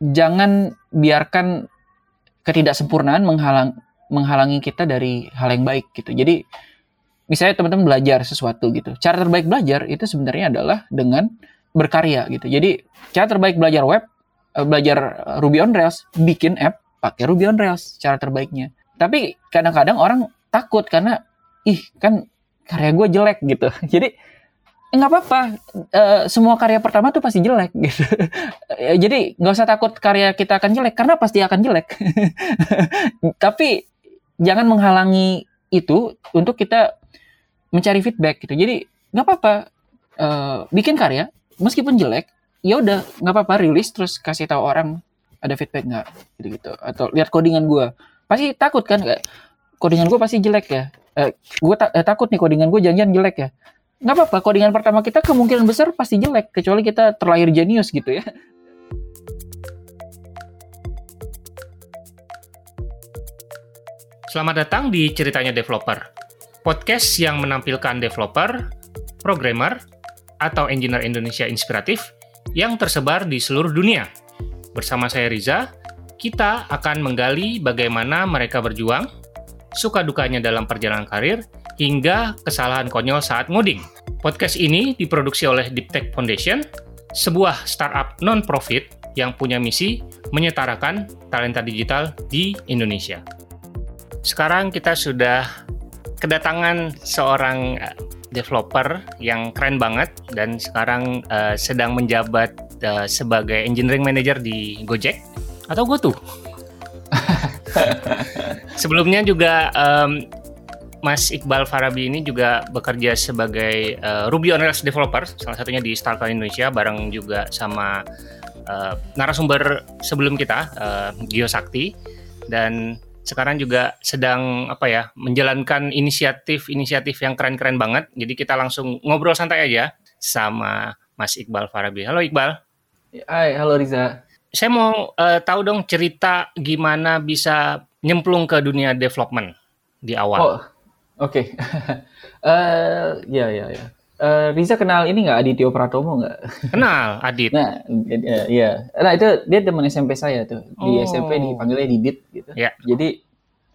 jangan biarkan ketidaksempurnaan menghalang menghalangi kita dari hal yang baik gitu. Jadi misalnya teman-teman belajar sesuatu gitu. Cara terbaik belajar itu sebenarnya adalah dengan berkarya gitu. Jadi cara terbaik belajar web, eh, belajar Ruby on Rails, bikin app pakai Ruby on Rails cara terbaiknya. Tapi kadang-kadang orang takut karena ih kan karya gue jelek gitu. Jadi nggak apa-apa. Uh, semua karya pertama tuh pasti jelek gitu. Jadi nggak usah takut karya kita akan jelek karena pasti akan jelek. Tapi jangan menghalangi itu untuk kita mencari feedback gitu. Jadi nggak apa-apa. Uh, bikin karya meskipun jelek ya udah nggak apa-apa rilis terus kasih tahu orang ada feedback nggak gitu gitu atau lihat codingan gue pasti takut kan kayak codingan gue pasti jelek ya. Uh, eh, gue ta uh, takut nih codingan gue jangan-jangan jelek ya nggak apa-apa codingan pertama kita kemungkinan besar pasti jelek kecuali kita terlahir jenius gitu ya Selamat datang di Ceritanya Developer, podcast yang menampilkan developer, programmer, atau engineer Indonesia inspiratif yang tersebar di seluruh dunia. Bersama saya Riza, kita akan menggali bagaimana mereka berjuang, suka dukanya dalam perjalanan karir, hingga kesalahan konyol saat ngoding. Podcast ini diproduksi oleh Deep Tech Foundation, sebuah startup non-profit yang punya misi menyetarakan talenta digital di Indonesia. Sekarang kita sudah kedatangan seorang eh, developer yang keren banget dan sekarang uh, sedang menjabat uh, sebagai engineering manager di Gojek atau GoTo. Sebelumnya juga um, Mas Iqbal Farabi ini juga bekerja sebagai uh, Ruby on Rails developer, salah satunya di Starcloud Indonesia, bareng juga sama uh, narasumber sebelum kita, uh, Gio Sakti, dan sekarang juga sedang apa ya menjalankan inisiatif-inisiatif yang keren-keren banget. Jadi kita langsung ngobrol santai aja sama Mas Iqbal Farabi. Halo Iqbal. Hai, halo Riza. Saya mau uh, tahu dong cerita gimana bisa nyemplung ke dunia development di awal. Oh, Oke, okay. uh, eh, ya ya ya. Uh, Riza kenal ini nggak Adityo Pratomo nggak? Kenal, Adit. Nah, iya. Nah itu dia teman SMP saya tuh. Di oh. SMP dipanggilnya Didit gitu. Yeah. Jadi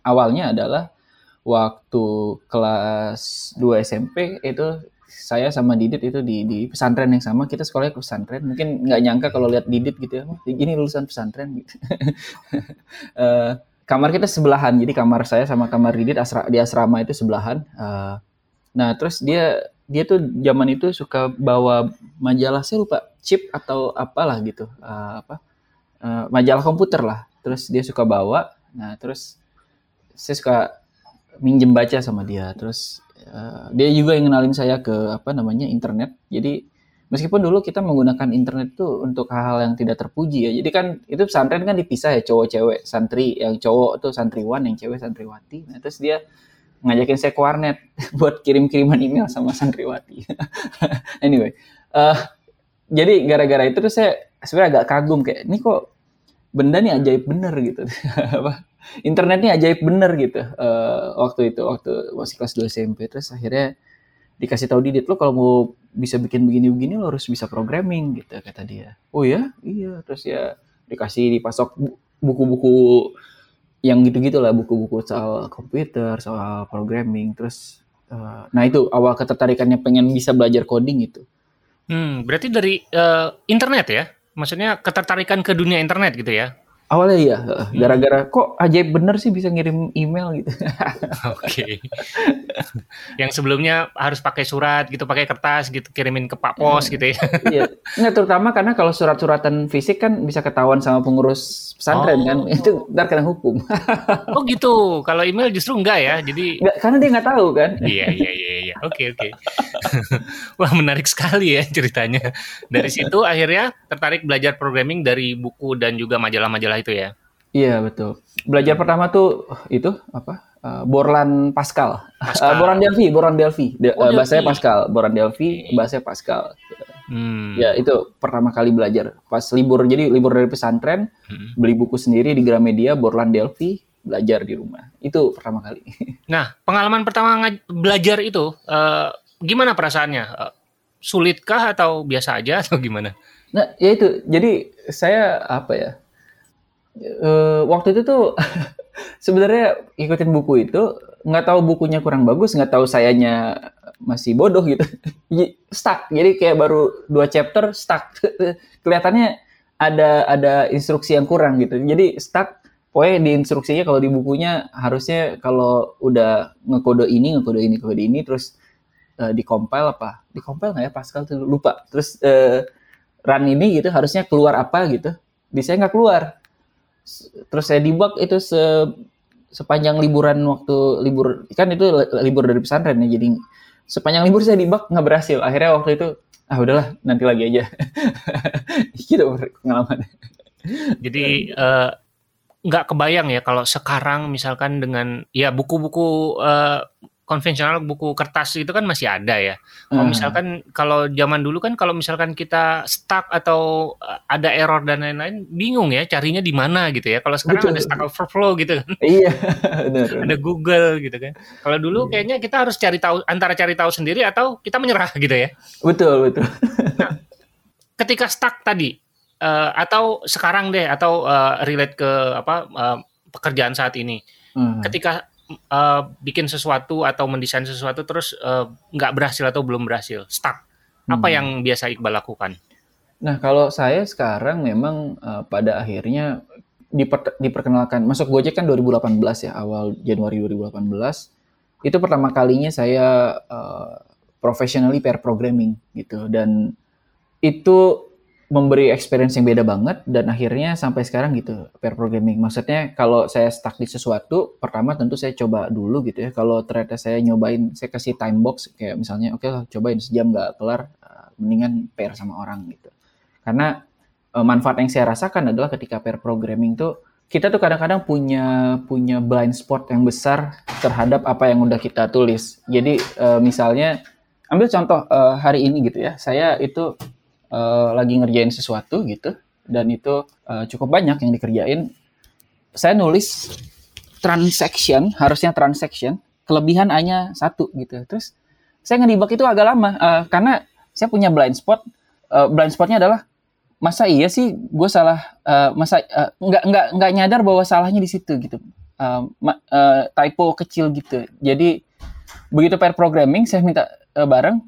awalnya adalah waktu kelas 2 SMP itu saya sama Didit itu di, di pesantren yang sama kita sekolahnya ke pesantren mungkin nggak nyangka kalau lihat Didit gitu ya ini lulusan pesantren gitu uh, kamar kita sebelahan. Jadi kamar saya sama kamar Didit asra, di asrama itu sebelahan. Uh, nah terus dia dia tuh zaman itu suka bawa majalah saya lupa chip atau apalah gitu. Uh, apa? Uh, majalah komputer lah. Terus dia suka bawa. Nah terus saya suka minjem baca sama dia. Terus uh, dia juga yang kenalin saya ke apa namanya internet. Jadi meskipun dulu kita menggunakan internet itu untuk hal-hal yang tidak terpuji ya. Jadi kan itu pesantren kan dipisah ya cowok cewek santri yang cowok tuh santriwan yang cewek santriwati. Nah, terus dia ngajakin saya ke warnet buat kirim-kiriman email sama santriwati. anyway, uh, jadi gara-gara itu tuh saya sebenarnya agak kagum kayak ini kok benda nih ajaib bener gitu. internet nih ajaib bener gitu uh, waktu itu waktu masih kelas 2 SMP terus akhirnya dikasih tahu Didit lo kalau mau bisa bikin begini-begini lo harus bisa programming gitu kata dia. Oh ya, iya. Terus ya dikasih dipasok buku-buku yang gitu-gitu lah, buku-buku soal komputer, soal programming. Terus, uh, nah itu awal ketertarikannya pengen bisa belajar coding itu. Hmm, berarti dari uh, internet ya? Maksudnya ketertarikan ke dunia internet gitu ya? Awalnya iya, hmm. gara-gara kok ajaib bener sih bisa ngirim email gitu. Oke. Okay. Yang sebelumnya harus pakai surat gitu, pakai kertas gitu, kirimin ke Pak Pos hmm. gitu ya. Iya. Nggak, terutama karena kalau surat-suratan fisik kan bisa ketahuan sama pengurus pesantren kan. oh. kan, itu ntar kena hukum. oh gitu. Kalau email justru enggak ya, jadi. Nggak, karena dia nggak tahu kan. iya iya iya iya. Oke oke. Wah menarik sekali ya ceritanya. Dari situ akhirnya tertarik belajar programming dari buku dan juga majalah-majalah itu ya? Iya betul. Belajar pertama tuh itu apa? Uh, Borland Pascal. Pascal. Uh, Boran Delphi, Boran Delphi. De, oh, uh, bahasanya Pascal, Boran Delphi, okay. bahasanya Pascal. Hmm. Ya itu pertama kali belajar pas libur jadi libur dari pesantren hmm. beli buku sendiri di Gramedia Borland Delphi belajar di rumah itu pertama kali. Nah pengalaman pertama belajar itu uh, gimana perasaannya? Uh, sulitkah atau biasa aja atau gimana? Nah ya itu jadi saya apa ya uh, waktu itu tuh sebenarnya ikutin buku itu nggak tahu bukunya kurang bagus, nggak tahu sayanya masih bodoh gitu, stuck. Jadi kayak baru dua chapter stuck. Kelihatannya ada ada instruksi yang kurang gitu. Jadi stuck. Pokoknya di instruksinya kalau di bukunya harusnya kalau udah ngekode ini, ngekode ini, ngekode ini, terus uh, di compile apa? Di compile nggak ya Pascal tuh lupa. Terus uh, run ini gitu harusnya keluar apa gitu. Di saya nggak keluar terus saya debug itu se sepanjang liburan waktu libur kan itu libur dari pesantren ya jadi sepanjang libur saya debug nggak berhasil. Akhirnya waktu itu ah udahlah nanti lagi aja. Gitu pengalaman jadi uh, kebayang ya kalau sekarang misalkan dengan ya buku-buku uh, konvensional buku kertas itu kan masih ada ya. Kalau hmm. misalkan kalau zaman dulu kan kalau misalkan kita stuck atau eh, ada error dan lain-lain bingung ya carinya di mana gitu ya. Kalau sekarang Betul. ada Stack Overflow gitu kan. Iya, benar. ada Google gitu kan. Kalau dulu iya. kayaknya kita harus cari tahu antara cari tahu sendiri atau kita menyerah gitu ya. Betul, betul. nah, ketika stuck tadi uh, atau sekarang deh atau uh, relate ke apa uh, pekerjaan saat ini. Hmm. Ketika uh, bikin sesuatu atau mendesain sesuatu terus uh, nggak berhasil atau belum berhasil, stuck. Apa hmm. yang biasa Iqbal lakukan? Nah, kalau saya sekarang memang uh, pada akhirnya diper, diperkenalkan masuk Gojek kan 2018 ya, awal Januari 2018. Itu pertama kalinya saya uh, professionally pair programming gitu dan itu memberi experience yang beda banget dan akhirnya sampai sekarang gitu pair programming. Maksudnya kalau saya stuck di sesuatu, pertama tentu saya coba dulu gitu ya. Kalau ternyata saya nyobain, saya kasih time box kayak misalnya oke okay, cobain sejam nggak kelar, eh, mendingan pair sama orang gitu. Karena uh, manfaat yang saya rasakan adalah ketika pair programming tuh kita tuh kadang-kadang punya punya blind spot yang besar terhadap apa yang udah kita tulis. Jadi uh, misalnya ambil contoh hari ini gitu ya, saya itu uh, lagi ngerjain sesuatu gitu dan itu uh, cukup banyak yang dikerjain. Saya nulis transaction harusnya transaction kelebihan hanya satu gitu. Terus saya ngedebug itu agak lama uh, karena saya punya blind spot. Uh, blind spotnya adalah masa iya sih gue salah uh, masa uh, nggak nggak nggak nyadar bahwa salahnya di situ gitu. Uh, uh, typo kecil gitu. Jadi begitu pair programming saya minta uh, bareng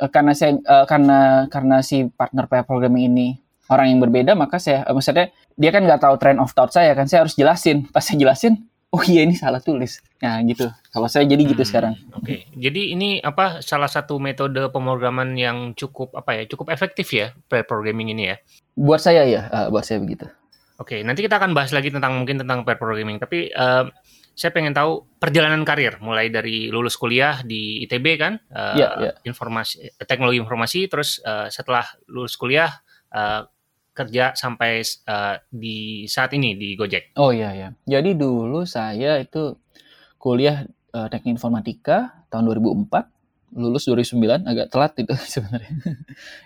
uh, karena saya uh, karena karena si partner pair programming ini orang yang berbeda maka saya uh, maksudnya dia kan nggak tahu trend of thought saya kan saya harus jelasin. Pas saya jelasin oh iya ini salah tulis. Nah gitu. Kalau saya jadi gitu hmm, sekarang. oke. Okay. jadi ini apa salah satu metode pemrograman yang cukup apa ya cukup efektif ya pair programming ini ya? Buat saya ya uh, buat saya begitu. Oke okay, nanti kita akan bahas lagi tentang mungkin tentang pair programming. Tapi uh, saya pengen tahu perjalanan karir mulai dari lulus kuliah di ITB kan uh, yeah, yeah. informasi teknologi informasi terus uh, setelah lulus kuliah uh, kerja sampai uh, di saat ini di Gojek. Oh iya ya. Jadi dulu saya itu kuliah uh, teknik informatika tahun 2004, lulus 2009 agak telat itu sebenarnya.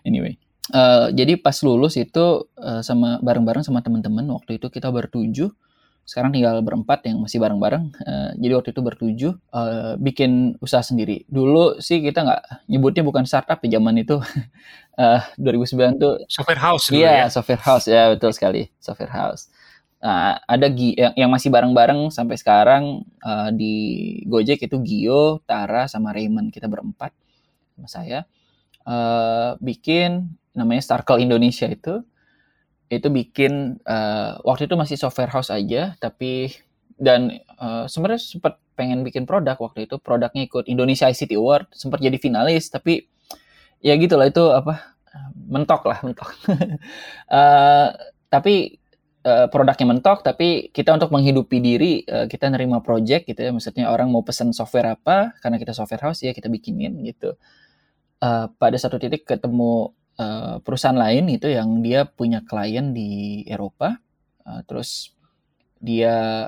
anyway. Uh, jadi pas lulus itu uh, sama bareng-bareng sama teman-teman waktu itu kita bertujuh sekarang tinggal berempat yang masih bareng-bareng. Uh, jadi waktu itu bertujuh uh, bikin usaha sendiri. Dulu sih kita nggak nyebutnya bukan startup ya zaman itu. uh, 2009 tuh software house iya, ya. software house ya betul sekali, software house. Nah, ada Gi yang, yang masih bareng-bareng sampai sekarang uh, di Gojek itu Gio, Tara sama Raymond kita berempat sama saya uh, bikin namanya Starkle Indonesia itu itu bikin uh, waktu itu masih software house aja tapi dan uh, sebenarnya sempat pengen bikin produk waktu itu. Produknya ikut Indonesia ICT Award sempat jadi finalis tapi ya gitulah itu apa mentok lah mentok. Uh, tapi uh, produknya mentok tapi kita untuk menghidupi diri uh, kita nerima project gitu ya. Maksudnya orang mau pesan software apa karena kita software house ya kita bikinin gitu. Uh, pada satu titik ketemu uh, perusahaan lain itu yang dia punya klien di Eropa, uh, terus dia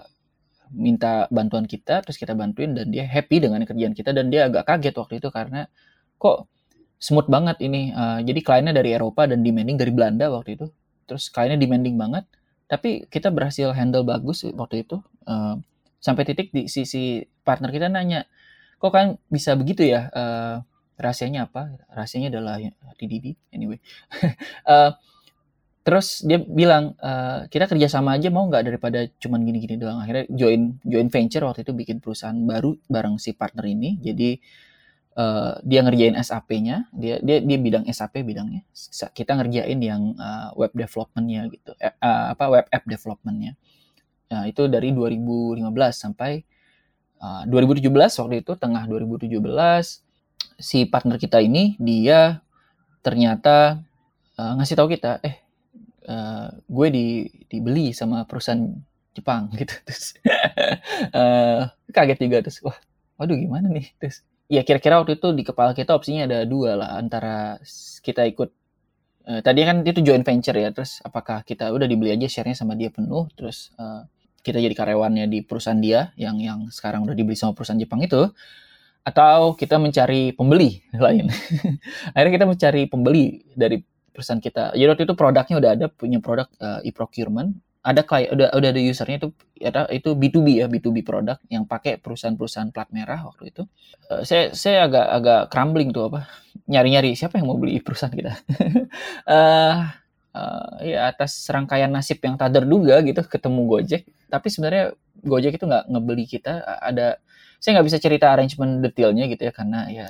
minta bantuan kita, terus kita bantuin dan dia happy dengan kerjaan kita dan dia agak kaget waktu itu karena kok smooth banget ini. Uh, jadi kliennya dari Eropa dan demanding dari Belanda waktu itu, terus kliennya demanding banget, tapi kita berhasil handle bagus waktu itu. Uh, sampai titik di sisi partner kita nanya, kok kan bisa begitu ya? Uh, rahasianya apa? Rahasianya adalah TDD anyway. Uh, terus dia bilang e, kita kerjasama aja mau nggak daripada cuman gini-gini doang. Akhirnya join join venture waktu itu bikin perusahaan baru bareng si partner ini. Jadi uh, dia ngerjain SAP-nya dia dia dia bidang SAP bidangnya. Kita ngerjain yang uh, web development-nya gitu. Uh, apa web app development-nya. Nah itu dari 2015 sampai uh, 2017 waktu itu tengah 2017 si partner kita ini dia ternyata uh, ngasih tahu kita eh uh, gue di dibeli sama perusahaan Jepang gitu terus uh, kaget juga terus wah waduh gimana nih? Terus ya kira-kira waktu itu di kepala kita opsinya ada dua lah antara kita ikut uh, tadi kan itu joint venture ya terus apakah kita udah dibeli aja sharenya sama dia penuh terus uh, kita jadi karyawannya di perusahaan dia yang yang sekarang udah dibeli sama perusahaan Jepang itu atau kita mencari pembeli lain. Akhirnya kita mencari pembeli dari perusahaan kita. Jadi waktu itu produknya udah ada, punya produk uh, e-procurement, ada klien, udah udah ada usernya itu ada itu B2B ya, B2B produk yang pakai perusahaan-perusahaan plat merah waktu itu. Uh, saya saya agak agak crumbling tuh apa nyari-nyari siapa yang mau beli perusahaan kita. uh, uh, ya atas serangkaian nasib yang tak terduga gitu ketemu Gojek, tapi sebenarnya Gojek itu nggak ngebeli kita ada saya nggak bisa cerita arrangement detailnya gitu ya karena ya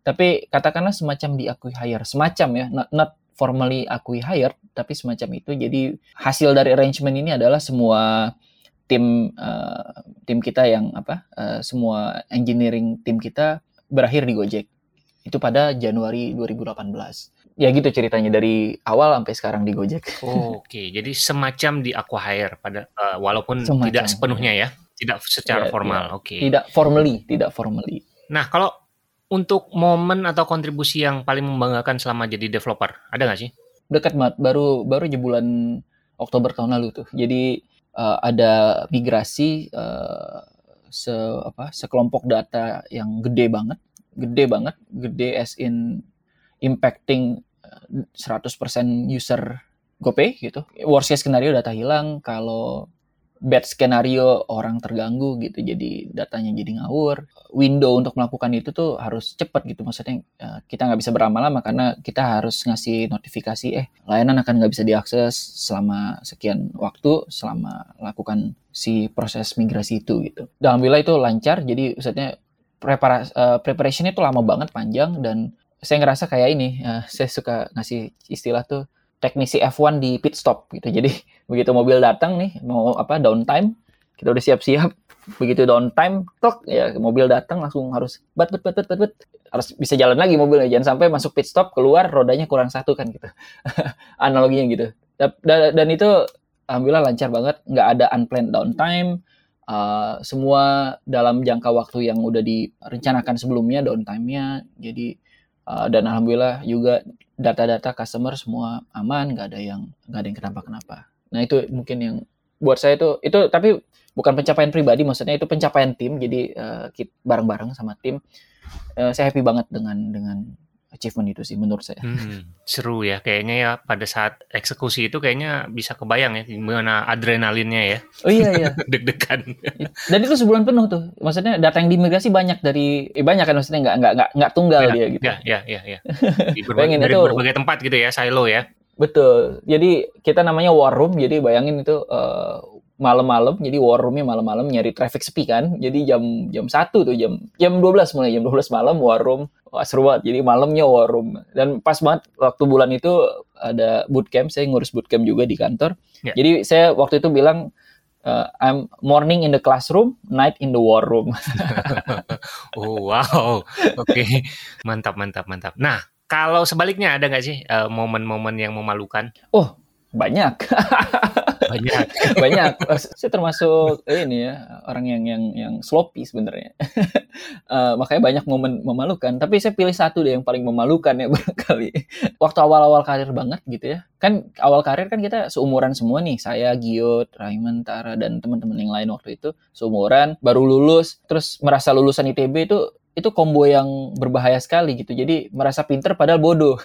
tapi katakanlah semacam diakui hire semacam ya not, not formally akui hire tapi semacam itu jadi hasil dari arrangement ini adalah semua tim uh, tim kita yang apa uh, semua engineering tim kita berakhir di Gojek itu pada Januari 2018 ya gitu ceritanya dari awal sampai sekarang di Gojek. Oh, Oke, okay. jadi semacam di acquire pada uh, walaupun semacam, tidak sepenuhnya ya. Tidak secara ya, formal, ya. oke. Okay. Tidak formally, tidak formally. Nah, kalau untuk momen atau kontribusi yang paling membanggakan selama jadi developer, ada nggak sih? Dekat banget, baru baru di bulan Oktober tahun lalu tuh. Jadi uh, ada migrasi uh, se apa sekelompok data yang gede banget, gede banget, gede as in impacting 100% eh, user GoPay gitu. Worst case skenario data hilang, kalau bad skenario orang terganggu gitu jadi datanya jadi ngawur. Window untuk melakukan itu tuh harus cepat gitu maksudnya ya, kita nggak bisa berlama-lama karena kita harus ngasih notifikasi eh layanan akan nggak bisa diakses selama sekian waktu selama lakukan si proses migrasi itu gitu. Alhamdulillah itu lancar jadi maksudnya uh, preparation itu lama banget panjang dan saya ngerasa kayak ini uh, saya suka ngasih istilah tuh teknisi F1 di pit stop gitu. Jadi begitu mobil datang nih mau apa downtime, kita udah siap-siap. Begitu downtime, tok ya mobil datang langsung harus bat bat bat bat, bat. harus bisa jalan lagi mobilnya. Jangan sampai masuk pit stop keluar rodanya kurang satu kan gitu. Analoginya gitu. Dan, dan itu alhamdulillah lancar banget, nggak ada unplanned downtime. Uh, semua dalam jangka waktu yang udah direncanakan sebelumnya downtime-nya. Jadi uh, dan alhamdulillah juga data-data customer semua aman, nggak ada yang nggak ada yang kenapa-kenapa. Nah itu mungkin yang buat saya itu itu tapi bukan pencapaian pribadi, maksudnya itu pencapaian tim. Jadi uh, bareng-bareng sama tim, uh, saya happy banget dengan dengan achievement itu sih menurut saya. Hmm, seru ya kayaknya ya pada saat eksekusi itu kayaknya bisa kebayang ya gimana adrenalinnya ya. Oh iya iya. Deg-degan. Dan itu sebulan penuh tuh. Maksudnya data yang diimigrasi banyak dari eh, banyak kan maksudnya nggak nggak nggak nggak tunggal ya, dia gitu. Ya ya ya ya. Di berbagai, dari itu, berbagai tempat gitu ya silo ya. Betul. Jadi kita namanya war room. Jadi bayangin itu uh, malam-malam jadi war roomnya malam-malam nyari traffic sepi kan jadi jam jam satu tuh jam jam 12 mulai jam 12 malam war room Wah, seru banget jadi malamnya war room dan pas banget waktu bulan itu ada bootcamp saya ngurus bootcamp juga di kantor yeah. jadi saya waktu itu bilang uh, I'm morning in the classroom, night in the war room. oh wow, oke, okay. mantap mantap mantap. Nah kalau sebaliknya ada nggak sih eh, momen-momen uh, yang memalukan? Oh banyak. banyak. banyak. Saya termasuk ini ya orang yang yang yang sloppy sebenarnya. uh, makanya banyak momen memalukan. Tapi saya pilih satu deh yang paling memalukan ya barangkali. Waktu awal-awal karir banget gitu ya. Kan awal karir kan kita seumuran semua nih. Saya, Giot, Raymond, Tara dan teman-teman yang lain waktu itu seumuran, baru lulus, terus merasa lulusan ITB itu itu combo yang berbahaya sekali gitu. Jadi merasa pinter padahal bodoh.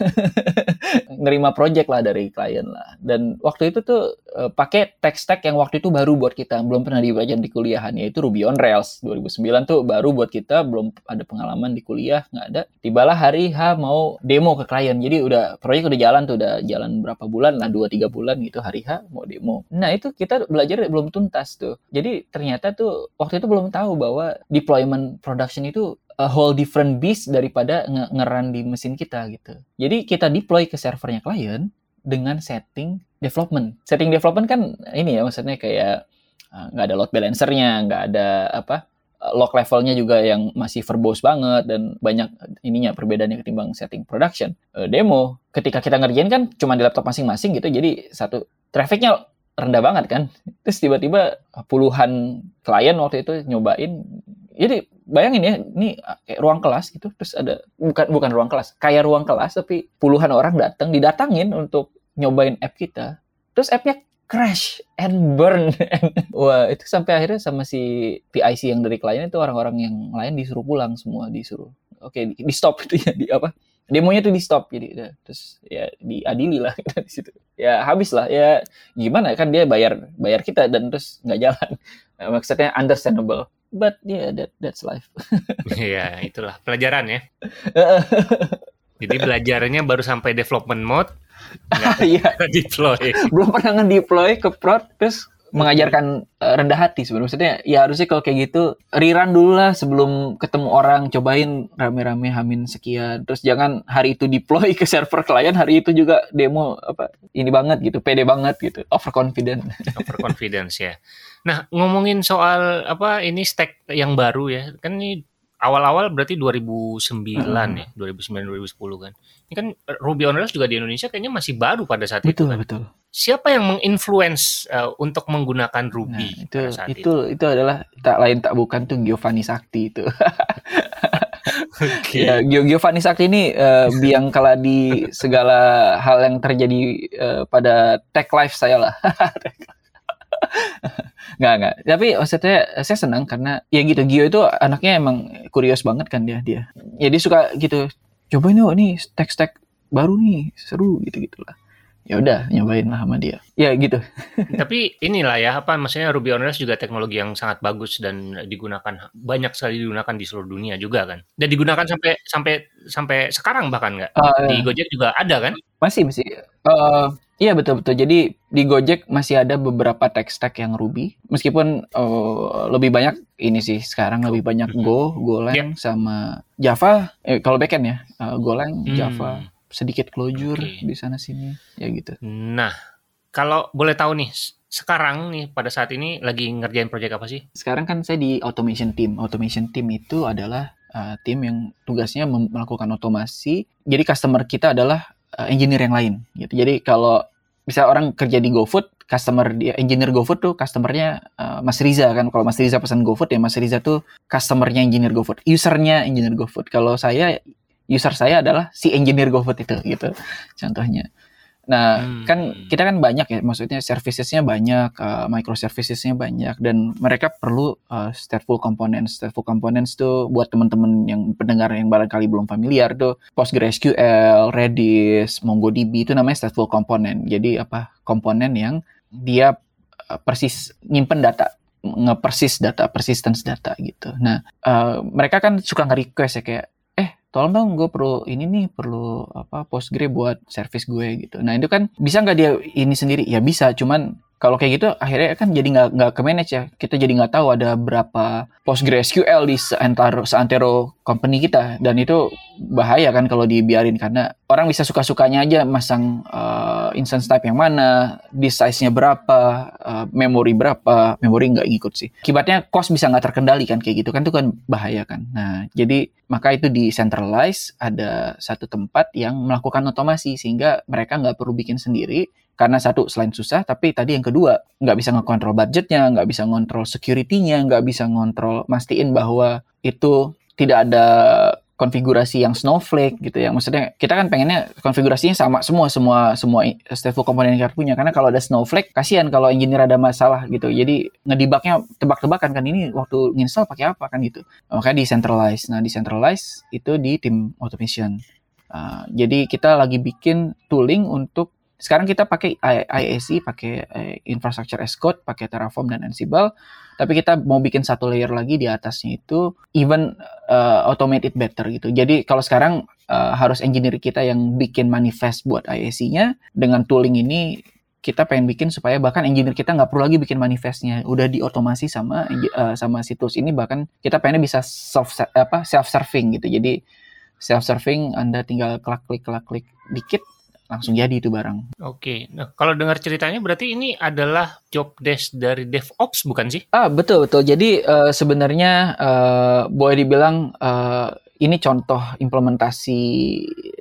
Nerima project lah dari klien lah. Dan waktu itu tuh uh, pakai tech stack yang waktu itu baru buat kita, belum pernah dipelajari di kuliahan yaitu Ruby on Rails 2009 tuh baru buat kita, belum ada pengalaman di kuliah, nggak ada. Tibalah hari H mau demo ke klien. Jadi udah proyek udah jalan tuh, udah jalan berapa bulan lah, 2 3 bulan gitu hari H mau demo. Nah, itu kita belajar belum tuntas tuh. Jadi ternyata tuh waktu itu belum tahu bahwa deployment production itu a whole different beast daripada nge ngeran di mesin kita gitu. Jadi kita deploy ke servernya klien dengan setting development. Setting development kan ini ya maksudnya kayak uh, nggak uh, ada load balancernya, nggak ada apa log levelnya juga yang masih verbose banget dan banyak ininya perbedaannya ketimbang setting production. Uh, demo ketika kita ngerjain kan cuma di laptop masing-masing gitu, jadi satu trafficnya rendah banget kan. Terus tiba-tiba puluhan klien waktu itu nyobain. Jadi bayangin ya, ini kayak ruang kelas gitu, terus ada bukan bukan ruang kelas, kayak ruang kelas tapi puluhan orang datang didatangin untuk nyobain app kita. Terus appnya crash and burn. Wah, itu sampai akhirnya sama si PIC yang dari klien itu orang-orang yang lain disuruh pulang semua, disuruh. Oke, di, di stop itu ya di apa? Demonya tuh di stop jadi ya, terus ya diadili lah kita di situ. Ya habis lah ya gimana kan dia bayar bayar kita dan terus nggak jalan. Maksudnya understandable but yeah that that's life Iya, itulah pelajaran ya. Jadi belajarnya baru sampai development mode, nggak iya. deploy. Belum pernah nge-deploy ke prod, terus mengajarkan uh, rendah hati sebenarnya. Maksudnya ya harusnya kalau kayak gitu rerun dulu lah sebelum ketemu orang, cobain rame-rame hamin sekian. Terus jangan hari itu deploy ke server klien, hari itu juga demo apa ini banget gitu, pede banget gitu, overconfident. Overconfidence ya. Nah, ngomongin soal apa ini stack yang baru ya. Kan ini awal-awal berarti 2009 hmm. ya, 2009 2010 kan. Ini kan Ruby on Rails juga di Indonesia kayaknya masih baru pada saat betul, itu kan. Betul, Siapa yang menginfluence uh, untuk menggunakan Ruby nah, itu, saat itu? Itu itu adalah tak lain tak bukan tuh Giovanni Sakti itu. okay. Ya, Giovanni Sakti ini uh, biang kala di segala hal yang terjadi uh, pada tech life saya lah. nggak nggak tapi maksudnya saya senang karena ya gitu Gio itu anaknya emang kurios banget kan dia dia. Ya dia suka gitu coba ini nih stack stack baru nih seru gitu gitulah ya udah nyobain lah sama dia. Ya gitu. Tapi inilah ya apa maksudnya Ruby on Rails juga teknologi yang sangat bagus dan digunakan banyak sekali digunakan di seluruh dunia juga kan? Dan digunakan sampai sampai sampai sekarang bahkan nggak? Uh, di Gojek juga ada kan? Masih masih. Uh, Iya betul betul. Jadi di Gojek masih ada beberapa tech stack yang Ruby. Meskipun uh, lebih banyak ini sih sekarang lebih banyak Go, Golang yeah. sama Java. Eh, kalau backend ya, uh, Golang, hmm. Java, sedikit Clojure okay. di sana sini, ya gitu. Nah, kalau boleh tahu nih, sekarang nih pada saat ini lagi ngerjain proyek apa sih? Sekarang kan saya di automation team. Automation team itu adalah uh, tim yang tugasnya melakukan otomasi. Jadi customer kita adalah uh, engineer yang lain gitu. Jadi kalau bisa orang kerja di GoFood, customer dia engineer GoFood tuh customernya uh, Mas Riza kan. Kalau Mas Riza pesan GoFood ya Mas Riza tuh customernya engineer GoFood, usernya engineer GoFood. Kalau saya user saya adalah si engineer GoFood itu gitu contohnya. Nah, hmm. kan kita kan banyak ya, maksudnya servicesnya banyak, uh, microservicesnya banyak, dan mereka perlu uh, stateful components. Stateful components tuh buat teman-teman yang pendengar yang barangkali belum familiar tuh PostgreSQL, Redis, MongoDB itu namanya stateful component. Jadi apa? Komponen yang dia uh, persis nyimpen data nge-persis data, persistence data gitu. Nah, uh, mereka kan suka nge-request ya kayak tolong dong gue perlu ini nih perlu apa Postgre buat service gue gitu. Nah itu kan bisa nggak dia ini sendiri? Ya bisa, cuman kalau kayak gitu akhirnya kan jadi nggak nggak ke manage ya kita jadi nggak tahu ada berapa PostgreSQL di seantero seantero company kita dan itu bahaya kan kalau dibiarin karena orang bisa suka-sukanya aja masang uh, instance type yang mana di size-nya berapa uh, memori berapa memori nggak ngikut sih. Akibatnya cost bisa nggak terkendali kan kayak gitu kan itu kan bahaya kan. Nah jadi maka itu di centralize ada satu tempat yang melakukan otomasi sehingga mereka nggak perlu bikin sendiri karena satu selain susah, tapi tadi yang kedua nggak bisa ngekontrol budgetnya, nggak bisa ngontrol security-nya, nggak bisa ngontrol mastiin bahwa itu tidak ada konfigurasi yang snowflake gitu ya. Maksudnya kita kan pengennya konfigurasinya sama semua semua semua stateful komponen yang kita punya karena kalau ada snowflake kasihan kalau engineer ada masalah gitu. Jadi ngedibaknya tebak-tebakan kan ini waktu install pakai apa kan gitu. Makanya decentralize. Nah, decentralize itu di tim automation. Uh, jadi kita lagi bikin tooling untuk sekarang kita pakai IAC, pakai eh, infrastructure as code, pakai Terraform dan Ansible. Tapi kita mau bikin satu layer lagi di atasnya itu even uh, automate better gitu. Jadi kalau sekarang uh, harus engineer kita yang bikin manifest buat IAC-nya dengan tooling ini kita pengen bikin supaya bahkan engineer kita nggak perlu lagi bikin manifestnya. Udah diotomasi sama uh, sama situs ini bahkan kita pengennya bisa self apa self serving gitu. Jadi self serving anda tinggal klik klik klik klik dikit langsung jadi itu barang. Oke, nah kalau dengar ceritanya berarti ini adalah job desk dari DevOps bukan sih? Ah betul betul. Jadi uh, sebenarnya uh, boleh dibilang uh, ini contoh implementasi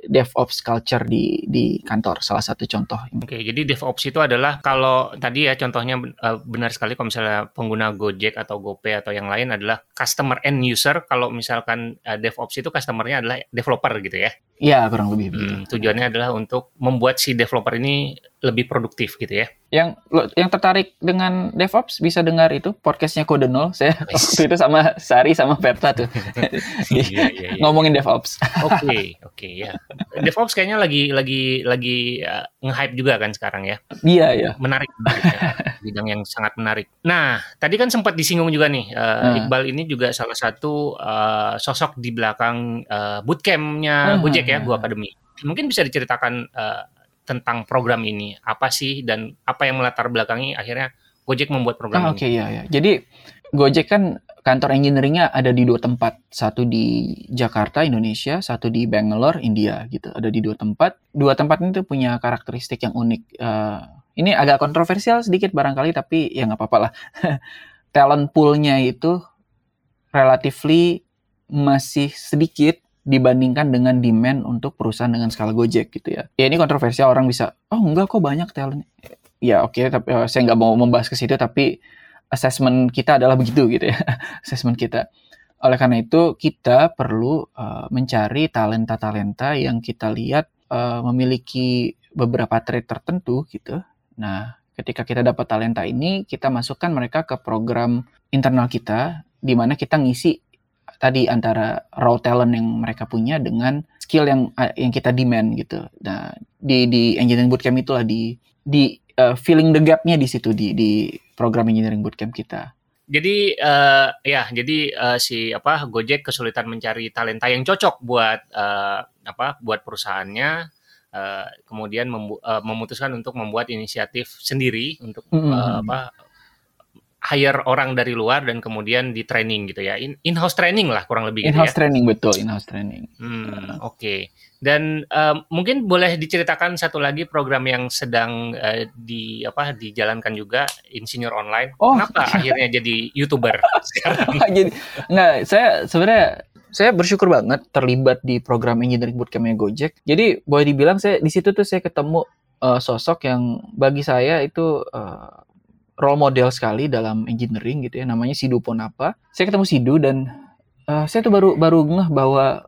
DevOps culture di di kantor salah satu contoh. Oke, jadi DevOps itu adalah kalau tadi ya contohnya uh, benar sekali kalau misalnya pengguna Gojek atau GoPay atau yang lain adalah customer end user. Kalau misalkan uh, DevOps itu customernya adalah developer gitu ya? Iya kurang lebih. Hmm, tujuannya adalah untuk membuat si developer ini lebih produktif gitu ya. Yang yang tertarik dengan DevOps bisa dengar itu podcastnya Kode Nol. Saya waktu itu sama Sari sama Verta tuh iya, iya, iya. ngomongin DevOps. Oke okay, oke okay, ya. DevOps kayaknya lagi lagi lagi uh, nge-hype juga kan sekarang ya. Iya iya. Menarik ya. bidang yang sangat menarik. Nah tadi kan sempat disinggung juga nih uh, hmm. Iqbal ini juga salah satu uh, sosok di belakang uh, bootcampnya hmm. Gojek ya, Go Academy. Mungkin bisa diceritakan uh, tentang program ini apa sih dan apa yang melatar belakangi akhirnya Gojek membuat program oh, Oke okay, ya ya. Jadi Gojek kan kantor engineeringnya ada di dua tempat, satu di Jakarta Indonesia, satu di Bangalore India gitu. Ada di dua tempat. Dua tempat ini tuh punya karakteristik yang unik. Uh, ini agak kontroversial sedikit barangkali tapi ya nggak apa-apa lah. Talent poolnya itu relatively masih sedikit dibandingkan dengan demand untuk perusahaan dengan skala Gojek gitu ya. Ya ini kontroversial orang bisa, oh enggak kok banyak talent. Ya oke, okay, tapi uh, saya nggak mau membahas ke situ, tapi assessment kita adalah begitu gitu ya, assessment kita. Oleh karena itu kita perlu uh, mencari talenta-talenta yang kita lihat uh, memiliki beberapa trait tertentu gitu. Nah, ketika kita dapat talenta ini, kita masukkan mereka ke program internal kita, di mana kita ngisi tadi antara raw talent yang mereka punya dengan skill yang uh, yang kita demand gitu. Nah, di di engineering bootcamp itulah di di uh, filling the gapnya di situ di di program engineering bootcamp kita. Jadi uh, ya, jadi uh, si apa Gojek kesulitan mencari talenta yang cocok buat uh, apa buat perusahaannya. Uh, kemudian uh, memutuskan untuk membuat inisiatif sendiri untuk mm -hmm. uh, apa hire orang dari luar dan kemudian di training gitu ya. In, house training lah kurang lebih in house gitu ya. training betul, in house training. Hmm, uh. oke. Okay. Dan uh, mungkin boleh diceritakan satu lagi program yang sedang uh, di apa dijalankan juga Insinyur Online. Oh. Kenapa akhirnya jadi YouTuber sekarang? jadi enggak, saya sebenarnya saya bersyukur banget terlibat di program engineering bootcampnya Gojek. Jadi boleh dibilang saya di situ tuh saya ketemu uh, sosok yang bagi saya itu uh, role model sekali dalam engineering gitu ya namanya Sidu Ponapa. Saya ketemu Sidu dan uh, saya tuh baru baru ngeh bahwa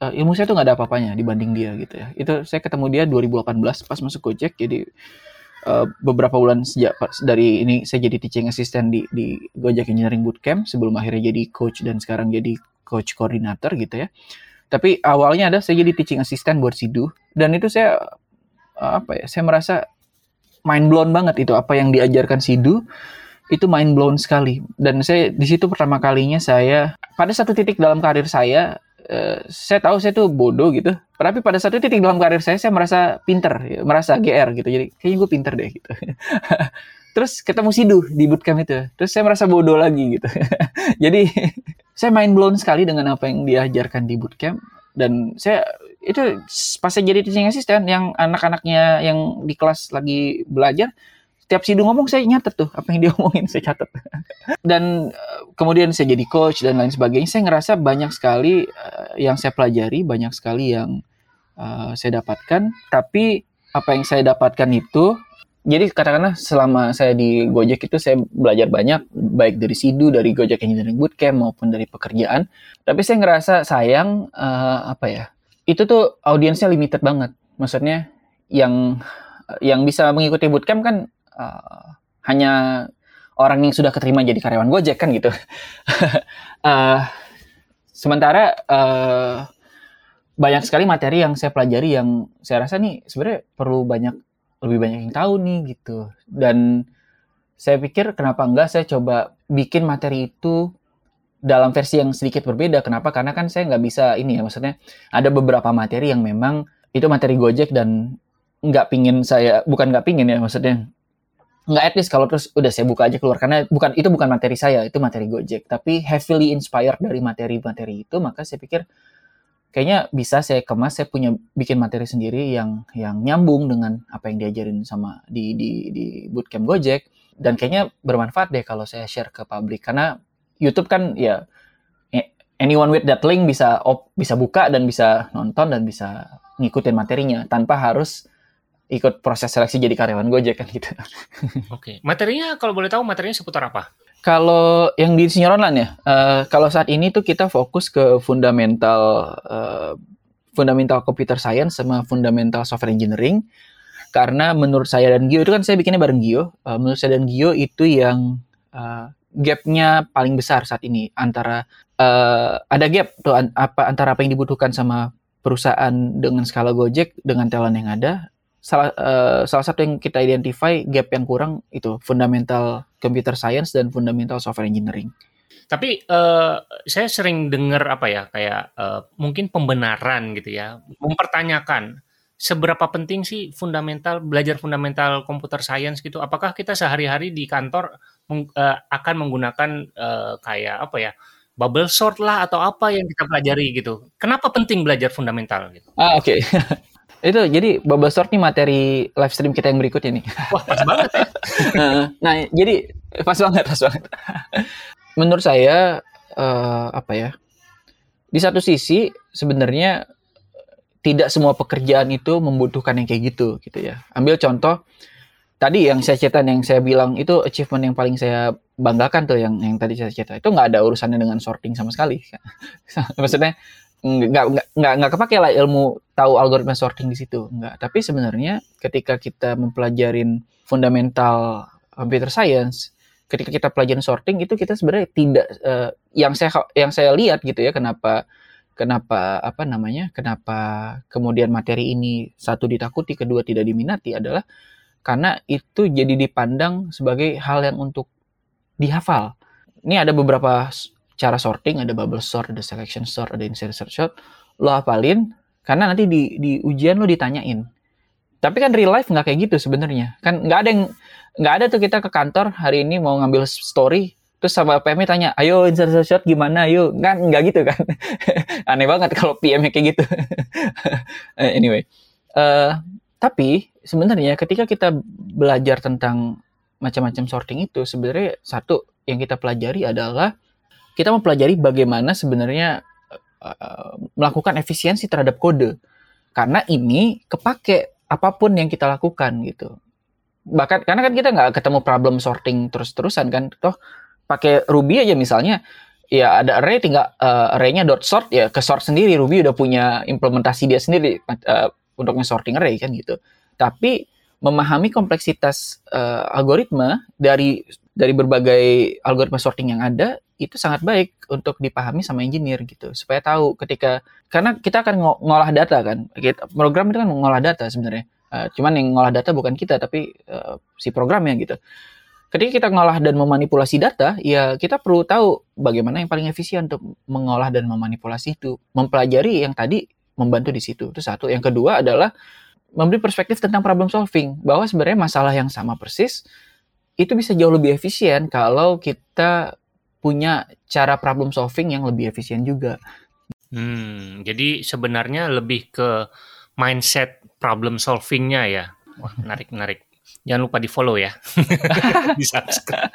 uh, ilmu saya tuh nggak ada apa-apanya dibanding dia gitu ya. Itu saya ketemu dia 2018 pas masuk Gojek jadi uh, beberapa bulan sejak dari ini saya jadi teaching assistant di di Gojek Engineering Bootcamp sebelum akhirnya jadi coach dan sekarang jadi coach koordinator gitu ya. Tapi awalnya ada saya jadi teaching assistant buat Sidu dan itu saya apa ya saya merasa mind blown banget itu apa yang diajarkan Sidu itu mind blown sekali. Dan saya di situ pertama kalinya saya pada satu titik dalam karir saya uh, saya tahu saya tuh bodoh gitu. Tapi pada satu titik dalam karir saya saya merasa pinter merasa gr gitu. Jadi kayaknya gue pinter deh gitu. Terus ketemu Sidu di bootcamp itu. Terus saya merasa bodoh lagi gitu. Jadi saya mind blown sekali dengan apa yang diajarkan di bootcamp. Dan saya itu pas saya jadi teaching assistant yang anak-anaknya yang di kelas lagi belajar setiap sidu ngomong saya nyatet tuh apa yang dia omongin saya catat dan uh, kemudian saya jadi coach dan lain sebagainya saya ngerasa banyak sekali uh, yang saya pelajari banyak sekali yang uh, saya dapatkan tapi apa yang saya dapatkan itu jadi katakanlah selama saya di Gojek itu saya belajar banyak baik dari Sidu, dari Gojek Engineering Bootcamp maupun dari pekerjaan. Tapi saya ngerasa sayang apa ya? Itu tuh audiensnya limited banget. Maksudnya yang yang bisa mengikuti bootcamp kan uh, hanya orang yang sudah keterima jadi karyawan Gojek kan gitu. uh, sementara uh, banyak sekali materi yang saya pelajari yang saya rasa nih sebenarnya perlu banyak lebih banyak yang tahu nih gitu. Dan saya pikir kenapa enggak saya coba bikin materi itu dalam versi yang sedikit berbeda. Kenapa? Karena kan saya nggak bisa ini ya, maksudnya ada beberapa materi yang memang itu materi Gojek dan nggak pingin saya, bukan nggak pingin ya, maksudnya nggak etis kalau terus udah saya buka aja keluar karena bukan itu bukan materi saya itu materi Gojek tapi heavily inspired dari materi-materi itu maka saya pikir kayaknya bisa saya kemas saya punya bikin materi sendiri yang yang nyambung dengan apa yang diajarin sama di di di bootcamp Gojek dan kayaknya bermanfaat deh kalau saya share ke publik karena YouTube kan ya anyone with that link bisa op, bisa buka dan bisa nonton dan bisa ngikutin materinya tanpa harus ikut proses seleksi jadi karyawan Gojek kan gitu. Oke, materinya kalau boleh tahu materinya seputar apa? Kalau yang di senior online ya, uh, kalau saat ini tuh kita fokus ke fundamental uh, fundamental computer science sama fundamental software engineering. Karena menurut saya dan Gio itu kan saya bikinnya bareng Gio. Uh, menurut saya dan Gio itu yang uh, gapnya paling besar saat ini antara uh, ada gap tuh an apa antara apa yang dibutuhkan sama perusahaan dengan skala Gojek dengan talent yang ada salah uh, salah satu yang kita identify gap yang kurang itu fundamental computer science dan fundamental software engineering. Tapi uh, saya sering dengar apa ya kayak uh, mungkin pembenaran gitu ya, mempertanyakan seberapa penting sih fundamental belajar fundamental computer science gitu. Apakah kita sehari-hari di kantor meng, uh, akan menggunakan uh, kayak apa ya? bubble sort lah atau apa yang kita pelajari gitu. Kenapa penting belajar fundamental gitu? Ah oke. Okay. Itu jadi bubble sort nih materi live stream kita yang berikutnya nih. Wah, pas banget ya. nah, jadi pas banget, pas banget. Menurut saya uh, apa ya? Di satu sisi sebenarnya tidak semua pekerjaan itu membutuhkan yang kayak gitu gitu ya. Ambil contoh tadi yang saya cerita yang saya bilang itu achievement yang paling saya banggakan tuh yang yang tadi saya cerita itu nggak ada urusannya dengan sorting sama sekali. Maksudnya nggak nggak nggak kepake lah ilmu tahu algoritma sorting di situ nggak tapi sebenarnya ketika kita mempelajarin fundamental computer science ketika kita pelajarin sorting itu kita sebenarnya tidak uh, yang saya yang saya lihat gitu ya kenapa kenapa apa namanya kenapa kemudian materi ini satu ditakuti kedua tidak diminati adalah karena itu jadi dipandang sebagai hal yang untuk dihafal ini ada beberapa cara sorting, ada bubble sort, ada selection sort, ada insertion sort, lo hafalin karena nanti di di ujian lo ditanyain. Tapi kan real life nggak kayak gitu sebenarnya. Kan nggak ada yang nggak ada tuh kita ke kantor hari ini mau ngambil story terus sama PM tanya, ayo insertion sort gimana, ayo kan nggak gitu kan. Aneh banget kalau PM kayak gitu. anyway, uh, tapi sebenarnya ketika kita belajar tentang macam-macam sorting itu sebenarnya satu yang kita pelajari adalah kita mempelajari bagaimana sebenarnya uh, melakukan efisiensi terhadap kode. Karena ini kepake apa pun yang kita lakukan gitu. Bahkan karena kan kita nggak ketemu problem sorting terus-terusan kan. Toh pakai Ruby aja misalnya ya ada array tinggal uh, array-nya dot sort ya ke sort sendiri Ruby udah punya implementasi dia sendiri uh, untuk sorting array kan gitu. Tapi memahami kompleksitas uh, algoritma dari dari berbagai algoritma sorting yang ada itu sangat baik untuk dipahami sama engineer gitu. Supaya tahu ketika karena kita akan ngolah data kan. Kita, program itu kan ngolah data sebenarnya. Uh, cuman yang ngolah data bukan kita tapi uh, si programnya gitu. Ketika kita ngolah dan memanipulasi data ya kita perlu tahu bagaimana yang paling efisien untuk mengolah dan memanipulasi itu. Mempelajari yang tadi membantu di situ. Itu satu. Yang kedua adalah memberi perspektif tentang problem solving bahwa sebenarnya masalah yang sama persis itu bisa jauh lebih efisien kalau kita punya cara problem solving yang lebih efisien juga. Hmm, jadi sebenarnya lebih ke mindset problem solvingnya ya. Wah, menarik menarik. Jangan lupa di follow ya. di subscribe.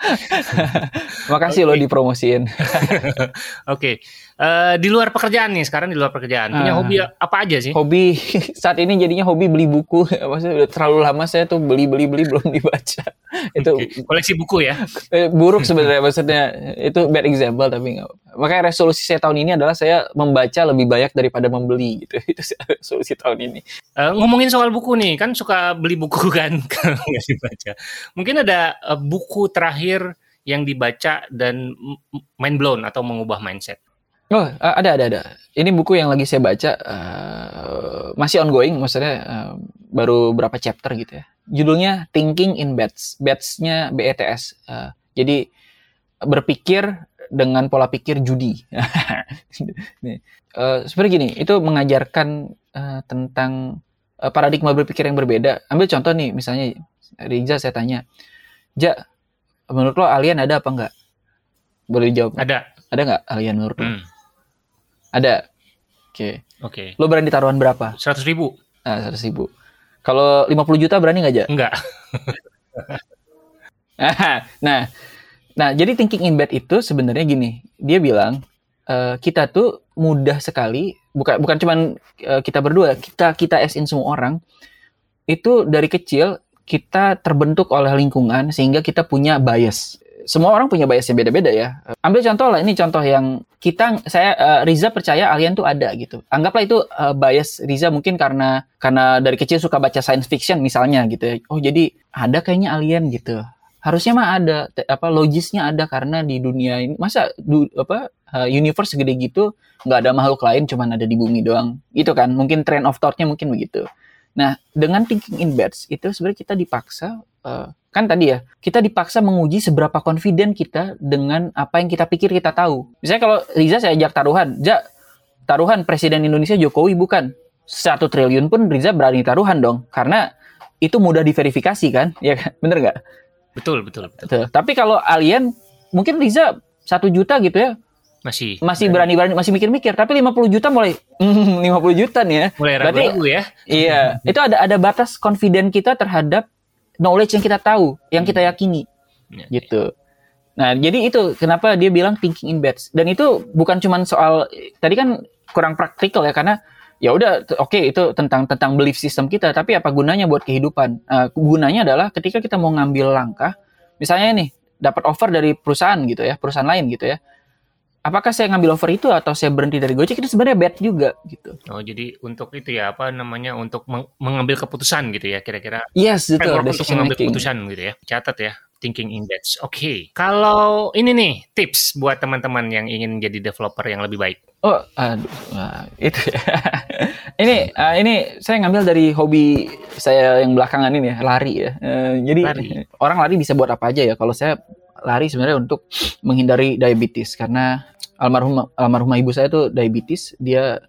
Makasih okay. lo dipromosiin. Oke. okay. Uh, eh, di luar pekerjaan nih, sekarang di luar pekerjaan. Punya uh, hobi apa aja sih? Hobi saat ini jadinya hobi beli buku. Maksudnya udah terlalu lama saya tuh beli-beli-beli belum dibaca. itu okay. koleksi buku ya. Eh, buruk sebenarnya maksudnya. Itu bad example tapi nggak Makanya resolusi saya tahun ini adalah saya membaca lebih banyak daripada membeli gitu. Itu resolusi tahun ini. Uh, ngomongin soal buku nih, kan suka beli buku kan nggak dibaca. Mungkin ada uh, buku terakhir yang dibaca dan mind blown atau mengubah mindset. Oh, ada ada ada. Ini buku yang lagi saya baca uh, masih ongoing, maksudnya uh, baru berapa chapter gitu ya. Judulnya Thinking in Bets. Bets-nya BETS. Uh, jadi berpikir dengan pola pikir judi. uh, seperti gini, itu mengajarkan uh, tentang uh, paradigma berpikir yang berbeda. Ambil contoh nih, misalnya Riza saya tanya, Ja, menurut lo alien ada apa enggak? Boleh dijawab? Ada. Ada nggak alien menurut lo? Hmm. Ada. Oke. Okay. Oke. Okay. Lo berani taruhan berapa? Seratus ribu. Ah, seratus ribu. Kalau 50 juta berani nggak aja? Enggak. nah, Nah, jadi thinking in bed itu sebenarnya gini, dia bilang uh, kita tuh mudah sekali, bukan bukan cuman uh, kita berdua, kita kita as in semua orang itu dari kecil kita terbentuk oleh lingkungan sehingga kita punya bias. Semua orang punya bias yang beda-beda ya. Ambil contoh lah, ini contoh yang kita saya uh, Riza percaya alien tuh ada gitu. Anggaplah itu uh, bias Riza mungkin karena karena dari kecil suka baca science fiction misalnya gitu ya. Oh, jadi ada kayaknya alien gitu harusnya mah ada apa logisnya ada karena di dunia ini masa du, apa uh, universe segede gitu nggak ada makhluk lain cuman ada di bumi doang itu kan mungkin trend of thoughtnya mungkin begitu nah dengan thinking in beds itu sebenarnya kita dipaksa uh, kan tadi ya kita dipaksa menguji seberapa confident kita dengan apa yang kita pikir kita tahu misalnya kalau Riza saya ajak taruhan ja taruhan presiden Indonesia Jokowi bukan satu triliun pun Riza berani taruhan dong karena itu mudah diverifikasi kan ya kan bener nggak Betul, betul, betul. betul. Tapi kalau alien mungkin Riza satu juta gitu ya. Masih. Masih berani-berani, masih mikir-mikir. Tapi 50 juta mulai, 50 juta nih ya. Mulai ragu-ragu ya. Iya, itu ada ada batas confident kita terhadap knowledge yang kita tahu, yang kita yakini. Ya, gitu. Nah, jadi itu kenapa dia bilang thinking in bets. Dan itu bukan cuma soal tadi kan kurang praktikal ya karena ya udah oke okay, itu tentang tentang belief system kita tapi apa gunanya buat kehidupan uh, gunanya adalah ketika kita mau ngambil langkah misalnya nih dapat offer dari perusahaan gitu ya perusahaan lain gitu ya apakah saya ngambil offer itu atau saya berhenti dari Gojek itu sebenarnya bad juga gitu oh jadi untuk itu ya apa namanya untuk meng mengambil keputusan gitu ya kira-kira yes betul untuk mengambil making. keputusan gitu ya catat ya thinking index. Oke, okay. kalau ini nih tips buat teman-teman yang ingin jadi developer yang lebih baik. Oh, aduh, nah, itu ya. ini uh, ini saya ngambil dari hobi saya yang belakangan ini ya, lari ya. Uh, jadi lari. orang lari bisa buat apa aja ya. Kalau saya lari sebenarnya untuk menghindari diabetes karena almarhum almarhumah ibu saya tuh diabetes, dia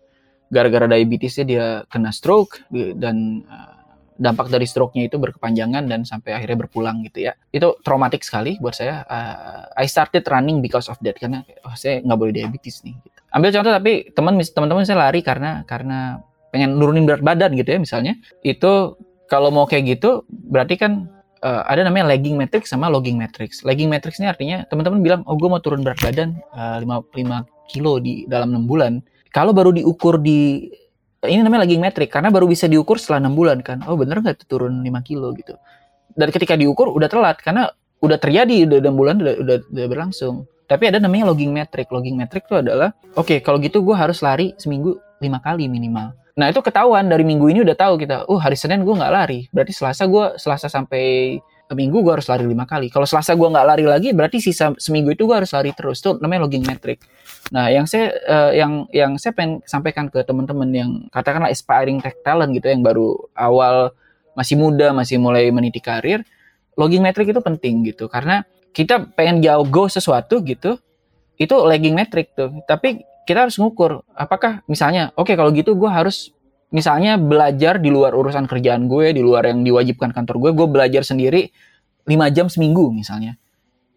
gara-gara diabetesnya dia kena stroke dan uh, dampak dari stroke-nya itu berkepanjangan dan sampai akhirnya berpulang gitu ya. Itu traumatik sekali buat saya. Uh, I started running because of that karena oh, saya nggak boleh diabetes nih. Gitu. Ambil contoh tapi teman teman-teman saya lari karena karena pengen nurunin berat badan gitu ya misalnya. Itu kalau mau kayak gitu berarti kan uh, ada namanya lagging matrix sama logging matrix. Lagging matrix ini artinya teman-teman bilang, oh gue mau turun berat badan uh, 5, 5 kilo di dalam 6 bulan. Kalau baru diukur di ini namanya lagi metrik karena baru bisa diukur setelah enam bulan kan. Oh bener nggak turun 5 kilo gitu. Dan ketika diukur udah telat karena udah terjadi udah enam bulan udah, udah, udah berlangsung. Tapi ada namanya logging metric. Logging metric itu adalah oke okay, kalau gitu gue harus lari seminggu lima kali minimal. Nah itu ketahuan dari minggu ini udah tahu kita. Uh hari Senin gue nggak lari. Berarti Selasa gue Selasa sampai minggu gue harus lari lima kali. Kalau Selasa gue nggak lari lagi, berarti sisa seminggu itu gue harus lari terus. Itu namanya logging metric. Nah, yang saya uh, yang yang saya pengen sampaikan ke teman-teman yang katakanlah aspiring tech talent gitu, yang baru awal masih muda, masih mulai meniti karir, logging metric itu penting gitu. Karena kita pengen jauh go sesuatu gitu, itu lagging metric tuh. Tapi kita harus ngukur apakah misalnya, oke okay, kalau gitu gue harus misalnya belajar di luar urusan kerjaan gue, di luar yang diwajibkan kantor gue, gue belajar sendiri 5 jam seminggu misalnya.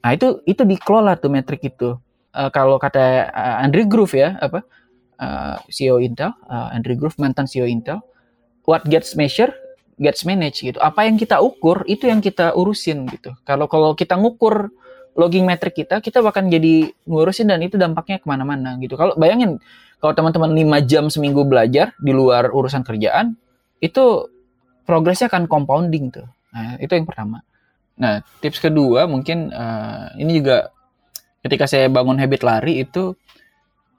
Nah itu itu dikelola tuh metrik itu. Uh, kalau kata uh, Andrew Groove ya apa uh, CEO Intel, uh, Andrew Groove mantan CEO Intel, what gets measured gets managed gitu. Apa yang kita ukur itu yang kita urusin gitu. Kalau kalau kita ngukur logging metric kita, kita bahkan jadi ngurusin dan itu dampaknya ke mana-mana gitu. Kalau bayangin kalau teman-teman 5 jam seminggu belajar di luar urusan kerjaan, itu progresnya akan compounding tuh. Nah, itu yang pertama. Nah, tips kedua mungkin uh, ini juga ketika saya bangun habit lari itu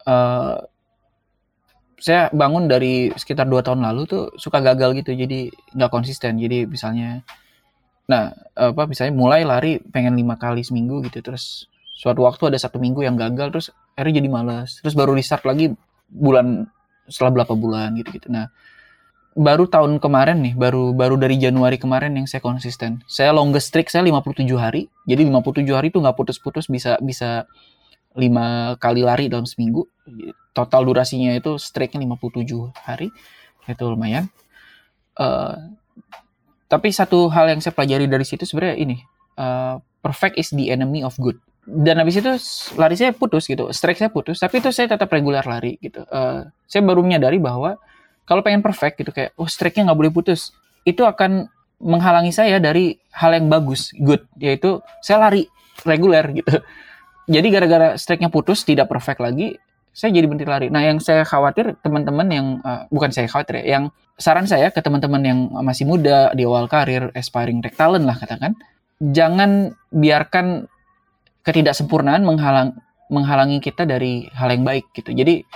uh, saya bangun dari sekitar dua tahun lalu tuh suka gagal gitu jadi nggak konsisten jadi misalnya nah apa misalnya mulai lari pengen lima kali seminggu gitu terus suatu waktu ada satu minggu yang gagal terus akhirnya jadi malas terus baru restart lagi bulan setelah berapa bulan gitu gitu. Nah baru tahun kemarin nih baru baru dari Januari kemarin yang saya konsisten. Saya longest streak saya 57 hari jadi 57 hari itu nggak putus-putus bisa bisa lima kali lari dalam seminggu. Total durasinya itu streaknya 57 hari itu lumayan. Uh, tapi satu hal yang saya pelajari dari situ sebenarnya ini uh, perfect is the enemy of good. Dan habis itu lari saya putus gitu strike saya putus tapi itu saya tetap regular lari gitu. Uh, saya baru menyadari bahwa kalau pengen perfect gitu kayak oh strike-nya nggak boleh putus itu akan menghalangi saya dari hal yang bagus good. Yaitu saya lari reguler gitu. Jadi gara-gara strike-nya putus tidak perfect lagi saya jadi berhenti lari. Nah, yang saya khawatir teman-teman yang uh, bukan saya khawatir ya, yang saran saya ke teman-teman yang masih muda di awal karir, aspiring tech talent lah katakan, jangan biarkan ketidaksempurnaan menghalang menghalangi kita dari hal yang baik gitu. Jadi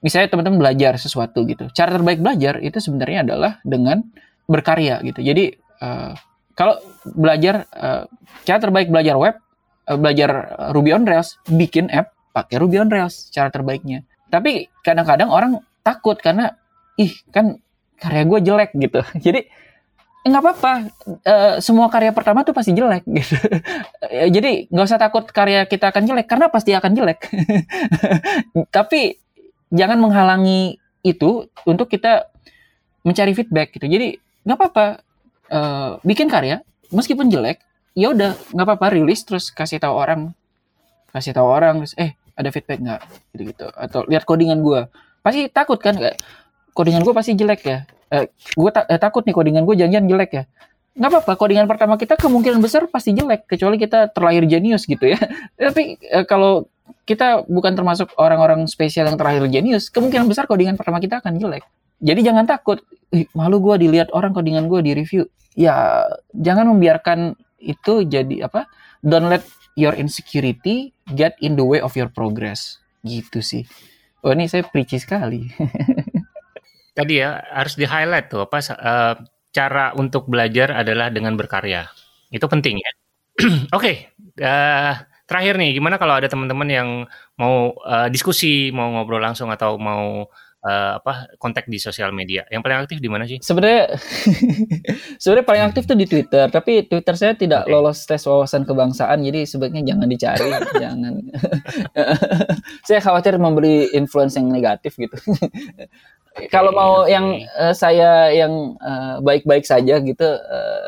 misalnya teman-teman belajar sesuatu gitu. Cara terbaik belajar itu sebenarnya adalah dengan berkarya gitu. Jadi uh, kalau belajar uh, cara terbaik belajar web Eh, belajar Ruby on Rails, bikin app pakai Ruby on Rails cara terbaiknya. Tapi kadang-kadang orang takut karena ih kan karya gue jelek gitu. Jadi nggak apa-apa. Uh, semua karya pertama tuh pasti jelek gitu. Jadi nggak usah takut karya kita akan jelek karena pasti akan jelek. Tapi jangan menghalangi itu untuk kita mencari feedback gitu. Jadi nggak apa-apa uh, bikin karya meskipun jelek ya udah nggak apa-apa rilis terus kasih tahu orang kasih tahu orang terus eh ada feedback nggak? Gitu gitu atau lihat codingan gue pasti takut kan kayak codingan gue pasti jelek ya. Eh, gue ta eh, takut nih codingan gue janjian jelek ya. Nggak apa-apa codingan pertama kita kemungkinan besar pasti jelek kecuali kita terlahir jenius gitu ya. Tapi eh, kalau kita bukan termasuk orang-orang spesial yang terlahir jenius kemungkinan besar codingan pertama kita akan jelek. Jadi jangan takut Ih, malu gue dilihat orang codingan gue di review. Ya jangan membiarkan itu jadi apa? Don't let your insecurity get in the way of your progress. Gitu sih. Oh ini saya preachy sekali. Tadi ya harus di highlight tuh apa uh, cara untuk belajar adalah dengan berkarya. Itu penting ya. Oke, okay, uh, eh, terakhir nih, gimana kalau ada teman-teman yang mau uh, diskusi, mau ngobrol langsung atau mau uh, apa kontak di sosial media. Yang paling aktif di mana sih? Sebenarnya sebenarnya paling aktif tuh di Twitter, tapi Twitter saya tidak okay. lolos tes wawasan kebangsaan, jadi sebaiknya jangan dicari, jangan. saya khawatir memberi influence yang negatif gitu. Okay, Kalau mau okay. yang uh, saya yang eh, baik-baik uh, saja gitu, uh,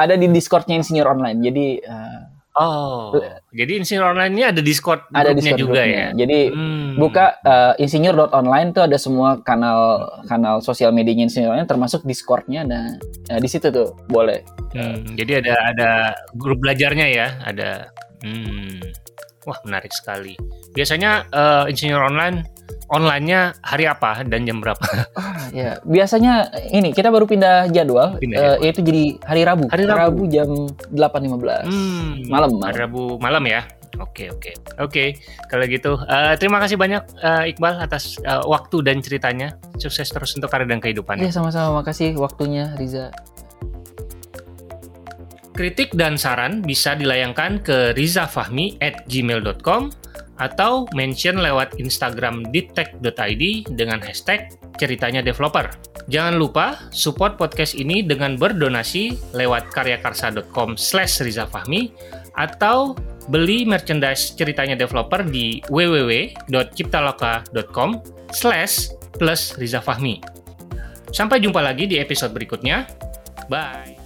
ada di Discordnya Insinyur Online. Jadi uh, Oh, jadi insinyur online ini ada Discord ada Discord juga grupnya. ya. Jadi hmm. buka uh, insinyur.online tuh ada semua kanal kanal sosial medianya insinyur online termasuk Discordnya. Nah, nah di situ tuh boleh. Hmm, jadi ada ada grup belajarnya ya, ada. Hmm, wah menarik sekali. Biasanya uh, insinyur online online-nya hari apa dan jam berapa? Ah, ya, biasanya ini kita baru pindah jadwal, pindah uh, yaitu jadi hari Rabu. Hari Rabu, Rabu jam 8.15. Hmm, malam, malam. Hari Rabu malam ya. Oke, oke. Oke, kalau gitu uh, terima kasih banyak uh, Iqbal atas uh, waktu dan ceritanya. Sukses terus untuk karir dan kehidupan. Iya, sama-sama. Makasih waktunya Riza. Kritik dan saran bisa dilayangkan ke rizafahmi at gmail.com atau mention lewat Instagram ditek.id dengan hashtag ceritanya developer. Jangan lupa support podcast ini dengan berdonasi lewat karyakarsa.com slash rizafahmi atau beli merchandise ceritanya developer di www.ciptaloka.com slash plus rizafahmi. Sampai jumpa lagi di episode berikutnya. Bye!